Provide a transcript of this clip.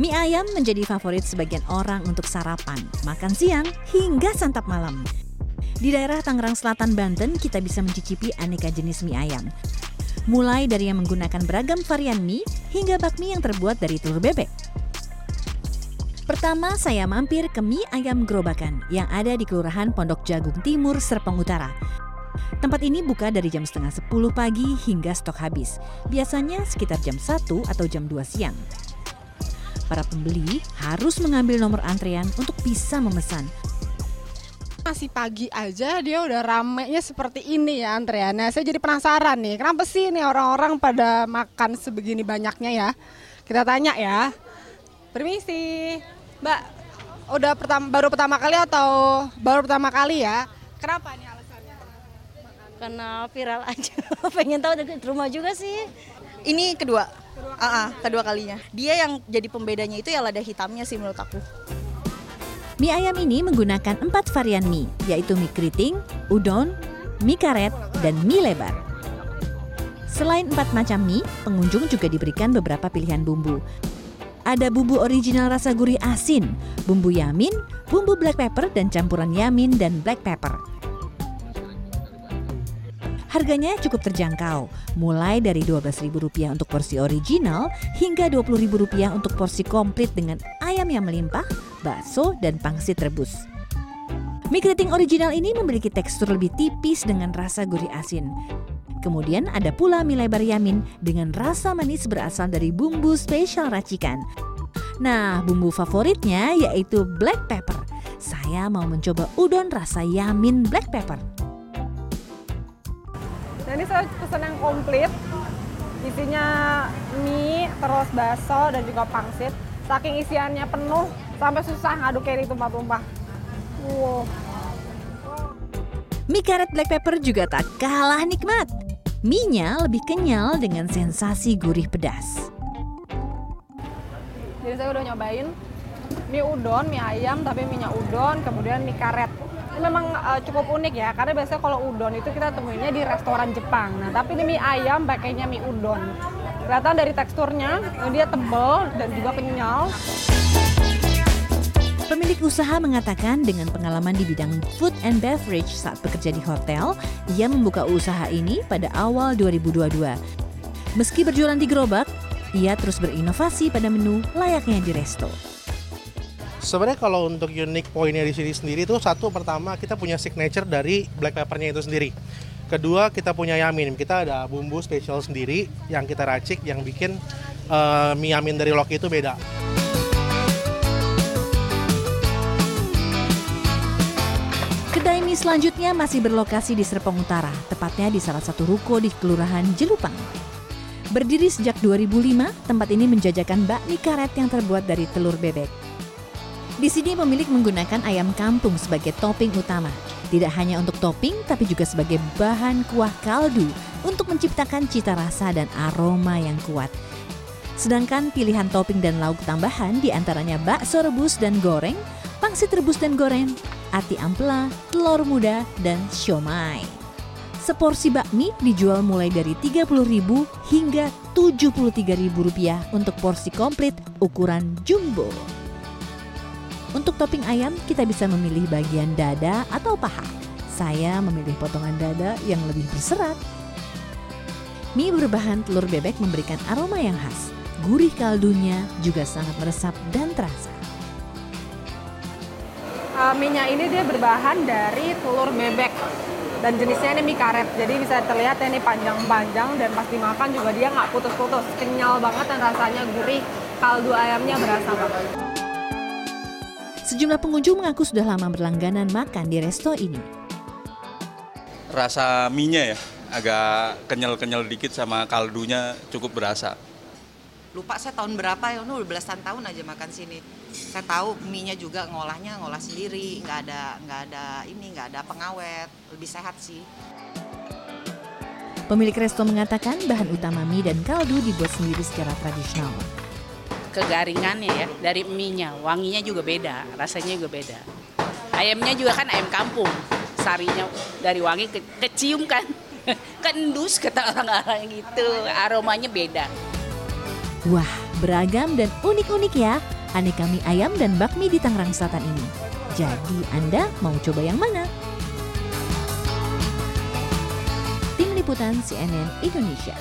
Mie ayam menjadi favorit sebagian orang untuk sarapan, makan siang, hingga santap malam. Di daerah Tangerang Selatan, Banten, kita bisa mencicipi aneka jenis mie ayam. Mulai dari yang menggunakan beragam varian mie, hingga bakmi yang terbuat dari telur bebek. Pertama, saya mampir ke mie ayam gerobakan yang ada di Kelurahan Pondok Jagung Timur, Serpong Utara. Tempat ini buka dari jam setengah 10 pagi hingga stok habis. Biasanya sekitar jam 1 atau jam 2 siang. Para pembeli harus mengambil nomor antrean untuk bisa memesan. Masih pagi aja dia udah ramenya seperti ini ya antreannya. Saya jadi penasaran nih, kenapa sih nih orang-orang pada makan sebegini banyaknya ya? Kita tanya ya. Permisi, Mbak. Udah pertama, baru pertama kali atau baru pertama kali ya? Kenapa nih alasannya? Karena viral aja. Pengen tahu dari rumah juga sih. Ini kedua, kedua, uh, uh, kedua kalinya. Dia yang jadi pembedanya itu ya lada hitamnya sih menurut aku. Mie ayam ini menggunakan empat varian mie, yaitu mie keriting, udon, mie karet, dan mie lebar. Selain empat macam mie, pengunjung juga diberikan beberapa pilihan bumbu. Ada bumbu original rasa gurih asin, bumbu yamin, bumbu black pepper, dan campuran yamin dan black pepper. Harganya cukup terjangkau, mulai dari Rp12.000 untuk porsi original hingga Rp20.000 untuk porsi komplit dengan ayam yang melimpah, bakso, dan pangsit rebus. Mie keriting original ini memiliki tekstur lebih tipis dengan rasa gurih asin. Kemudian ada pula mie lebar yamin dengan rasa manis berasal dari bumbu spesial racikan. Nah, bumbu favoritnya yaitu black pepper. Saya mau mencoba udon rasa yamin black pepper. Ini saya pesan yang komplit, isinya mie, terus bakso dan juga pangsit. Saking isiannya penuh, sampai susah ngaduk kayak tumpah-tumpah. Wow. Mie karet black pepper juga tak kalah nikmat. Mie-nya lebih kenyal dengan sensasi gurih pedas. Jadi saya udah nyobain mie udon, mie ayam tapi minyak udon, kemudian mie karet. Memang uh, cukup unik ya, karena biasanya kalau udon itu kita temuinya di restoran Jepang. Nah, tapi ini mie ayam pakainya mie udon. Kelihatan dari teksturnya, dia tebal dan juga kenyal. Pemilik usaha mengatakan dengan pengalaman di bidang food and beverage saat bekerja di hotel, ia membuka usaha ini pada awal 2022. Meski berjualan di gerobak, ia terus berinovasi pada menu layaknya di resto. Sebenarnya kalau untuk unik poinnya di sini sendiri itu satu pertama kita punya signature dari black peppernya itu sendiri. Kedua kita punya yamin, kita ada bumbu spesial sendiri yang kita racik yang bikin uh, mie yamin dari Loki itu beda. Kedai mie selanjutnya masih berlokasi di Serpong Utara, tepatnya di salah satu ruko di Kelurahan Jelupang. Berdiri sejak 2005, tempat ini menjajakan bakmi karet yang terbuat dari telur bebek. Di sini pemilik menggunakan ayam kampung sebagai topping utama. Tidak hanya untuk topping, tapi juga sebagai bahan kuah kaldu untuk menciptakan cita rasa dan aroma yang kuat. Sedangkan pilihan topping dan lauk tambahan di antaranya bakso rebus dan goreng, pangsit rebus dan goreng, ati ampela, telur muda, dan siomay. Seporsi bakmi dijual mulai dari Rp30.000 hingga Rp73.000 untuk porsi komplit ukuran jumbo. Untuk topping ayam, kita bisa memilih bagian dada atau paha. Saya memilih potongan dada yang lebih berserat. Mie berbahan telur bebek memberikan aroma yang khas. Gurih kaldunya juga sangat meresap dan terasa. Uh, minyak ini dia berbahan dari telur bebek dan jenisnya ini mie karet jadi bisa terlihat ya ini panjang-panjang dan pas dimakan juga dia nggak putus-putus kenyal banget dan rasanya gurih kaldu ayamnya berasa banget Sejumlah pengunjung mengaku sudah lama berlangganan makan di resto ini. Rasa mie-nya ya, agak kenyal-kenyal dikit sama kaldunya cukup berasa. Lupa saya tahun berapa ya, udah belasan tahun aja makan sini. Saya tahu mie-nya juga ngolahnya ngolah sendiri, nggak ada nggak ada ini nggak ada pengawet, lebih sehat sih. Pemilik resto mengatakan bahan utama mie dan kaldu dibuat sendiri secara tradisional kegaringannya ya dari mie-nya, wanginya juga beda, rasanya juga beda. Ayamnya juga kan ayam kampung, sarinya dari wangi ke, kecium kan, kendus kata orang-orang gitu, aromanya beda. Wah, Beragam dan unik-unik ya aneka mie ayam dan bakmi di Tangerang Selatan ini. Jadi Anda mau coba yang mana? Tim Liputan CNN Indonesia